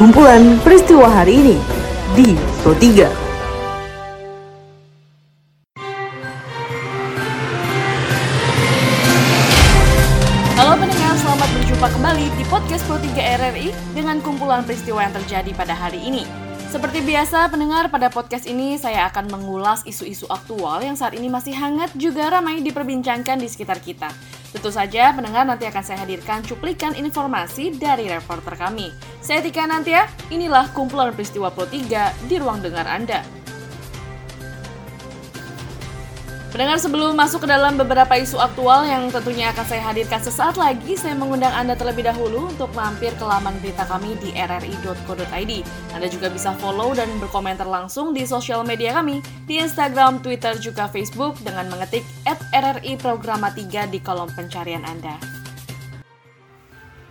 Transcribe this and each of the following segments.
Kumpulan peristiwa hari ini di Pro 3. Halo pendengar, selamat berjumpa kembali di podcast Pro 3 RRI dengan kumpulan peristiwa yang terjadi pada hari ini. Seperti biasa, pendengar pada podcast ini saya akan mengulas isu-isu aktual yang saat ini masih hangat juga ramai diperbincangkan di sekitar kita. Tentu saja pendengar nanti akan saya hadirkan cuplikan informasi dari reporter kami. Saya Tika Nantia, inilah kumpulan peristiwa Pro 3 di ruang dengar Anda. Pendengar sebelum masuk ke dalam beberapa isu aktual yang tentunya akan saya hadirkan sesaat lagi, saya mengundang Anda terlebih dahulu untuk mampir ke laman berita kami di rri.co.id. Anda juga bisa follow dan berkomentar langsung di sosial media kami, di Instagram, Twitter, juga Facebook dengan mengetik at RRI Programa 3 di kolom pencarian Anda.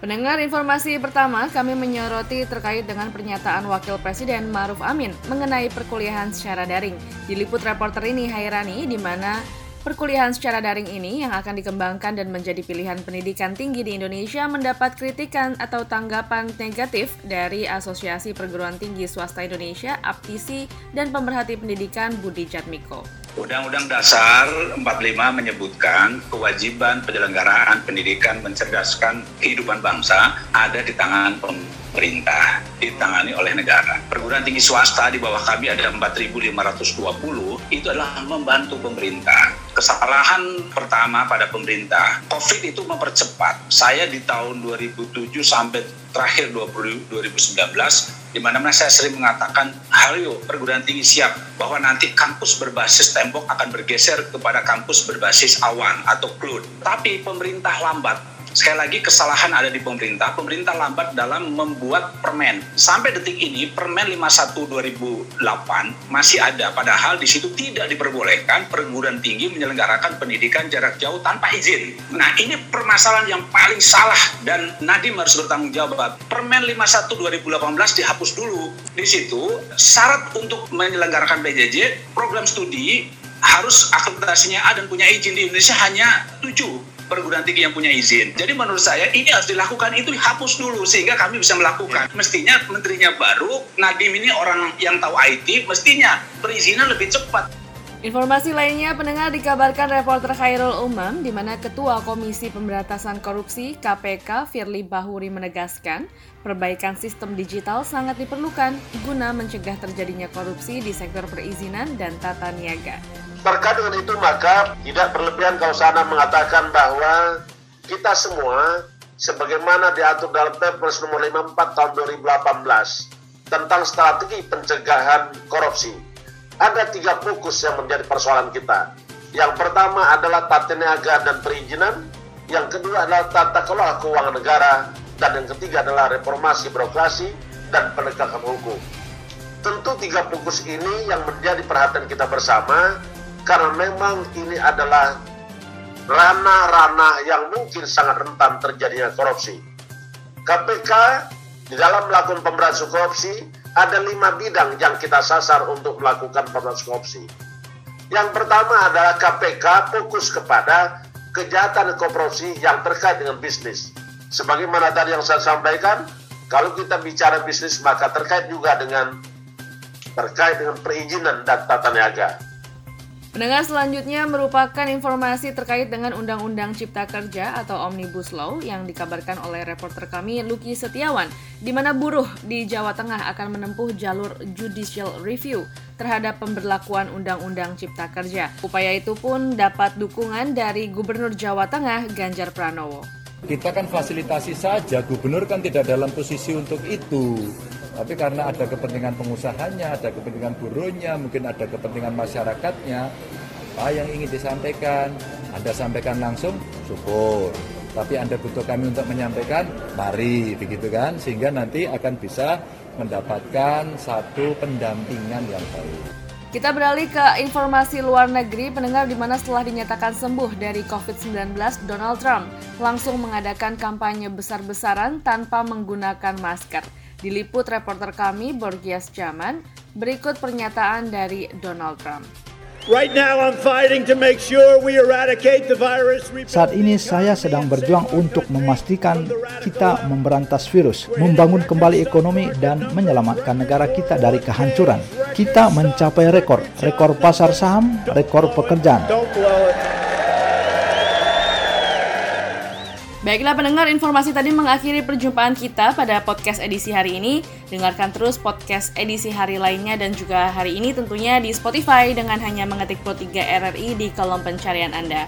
Pendengar informasi pertama, kami menyoroti terkait dengan pernyataan Wakil Presiden Maruf Amin mengenai perkuliahan secara daring. Diliput reporter ini Hairani, di mana Perkuliahan secara daring ini yang akan dikembangkan dan menjadi pilihan pendidikan tinggi di Indonesia mendapat kritikan atau tanggapan negatif dari Asosiasi Perguruan Tinggi Swasta Indonesia, APTISI, dan pemerhati pendidikan Budi Jatmiko. Undang-Undang Dasar 45 menyebutkan kewajiban penyelenggaraan pendidikan mencerdaskan kehidupan bangsa ada di tangan pemerintah ditangani oleh negara. Perguruan tinggi swasta di bawah kami ada 4.520 itu adalah membantu pemerintah. Kesalahan pertama pada pemerintah, COVID itu mempercepat. Saya di tahun 2007 sampai terakhir 20, 2019 di mana saya sering mengatakan, "Hayo perguruan tinggi siap bahwa nanti kampus berbasis tembok akan bergeser kepada kampus berbasis awan atau cloud." Tapi pemerintah lambat Sekali lagi kesalahan ada di pemerintah. Pemerintah lambat dalam membuat permen. Sampai detik ini Permen 51 2008 masih ada padahal di situ tidak diperbolehkan perguruan tinggi menyelenggarakan pendidikan jarak jauh tanpa izin. Nah, ini permasalahan yang paling salah dan Nadiem harus bertanggung jawab. Permen 51 2018 dihapus dulu. Di situ syarat untuk menyelenggarakan PJJ program studi harus akreditasinya A dan punya izin di Indonesia hanya 7 perguruan tinggi yang punya izin. Jadi menurut saya ini harus dilakukan itu dihapus dulu sehingga kami bisa melakukan. Mestinya menterinya baru, Nadiem ini orang yang tahu IT, mestinya perizinan lebih cepat. Informasi lainnya, pendengar dikabarkan reporter Khairul Umam, di mana Ketua Komisi Pemberantasan Korupsi KPK Firly Bahuri menegaskan, perbaikan sistem digital sangat diperlukan guna mencegah terjadinya korupsi di sektor perizinan dan tata niaga. Terkait dengan itu maka tidak berlebihan kalau sana mengatakan bahwa kita semua sebagaimana diatur dalam Perpres nomor 54 tahun 2018 tentang strategi pencegahan korupsi. Ada tiga fokus yang menjadi persoalan kita. Yang pertama adalah tata niaga dan perizinan, yang kedua adalah tata kelola keuangan negara, dan yang ketiga adalah reformasi birokrasi dan penegakan hukum. Tentu tiga fokus ini yang menjadi perhatian kita bersama karena memang ini adalah ranah-ranah yang mungkin sangat rentan terjadinya korupsi. KPK di dalam melakukan pemberantasan korupsi ada lima bidang yang kita sasar untuk melakukan pemberantasan korupsi. Yang pertama adalah KPK fokus kepada kejahatan korupsi yang terkait dengan bisnis. Sebagaimana tadi yang saya sampaikan, kalau kita bicara bisnis maka terkait juga dengan terkait dengan perizinan dan tata niaga. Pendengar selanjutnya merupakan informasi terkait dengan Undang-Undang Cipta Kerja atau Omnibus Law yang dikabarkan oleh reporter kami Luki Setiawan, di mana buruh di Jawa Tengah akan menempuh jalur judicial review terhadap pemberlakuan Undang-Undang Cipta Kerja. Upaya itu pun dapat dukungan dari Gubernur Jawa Tengah Ganjar Pranowo. Kita kan fasilitasi saja, gubernur kan tidak dalam posisi untuk itu. Tapi karena ada kepentingan pengusahanya, ada kepentingan buruhnya, mungkin ada kepentingan masyarakatnya, apa yang ingin disampaikan, Anda sampaikan langsung, syukur. Tapi Anda butuh kami untuk menyampaikan, mari, begitu kan? Sehingga nanti akan bisa mendapatkan satu pendampingan yang baik. Kita beralih ke informasi luar negeri, pendengar di mana setelah dinyatakan sembuh dari COVID-19, Donald Trump langsung mengadakan kampanye besar-besaran tanpa menggunakan masker. Diliput reporter kami Borgias Jaman, berikut pernyataan dari Donald Trump. Saat ini saya sedang berjuang untuk memastikan kita memberantas virus, membangun kembali ekonomi, dan menyelamatkan negara kita dari kehancuran. Kita mencapai rekor, rekor pasar saham, rekor pekerjaan. Baiklah pendengar, informasi tadi mengakhiri perjumpaan kita pada podcast edisi hari ini. Dengarkan terus podcast edisi hari lainnya dan juga hari ini tentunya di Spotify dengan hanya mengetik Pro 3 RRI di kolom pencarian Anda.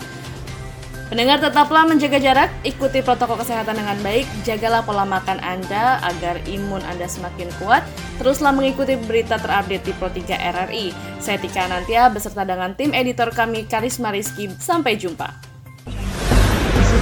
Pendengar tetaplah menjaga jarak, ikuti protokol kesehatan dengan baik, jagalah pola makan Anda agar imun Anda semakin kuat. Teruslah mengikuti berita terupdate di Pro 3 RRI. Saya Tika Nantia beserta dengan tim editor kami Karisma Rizky. Sampai jumpa.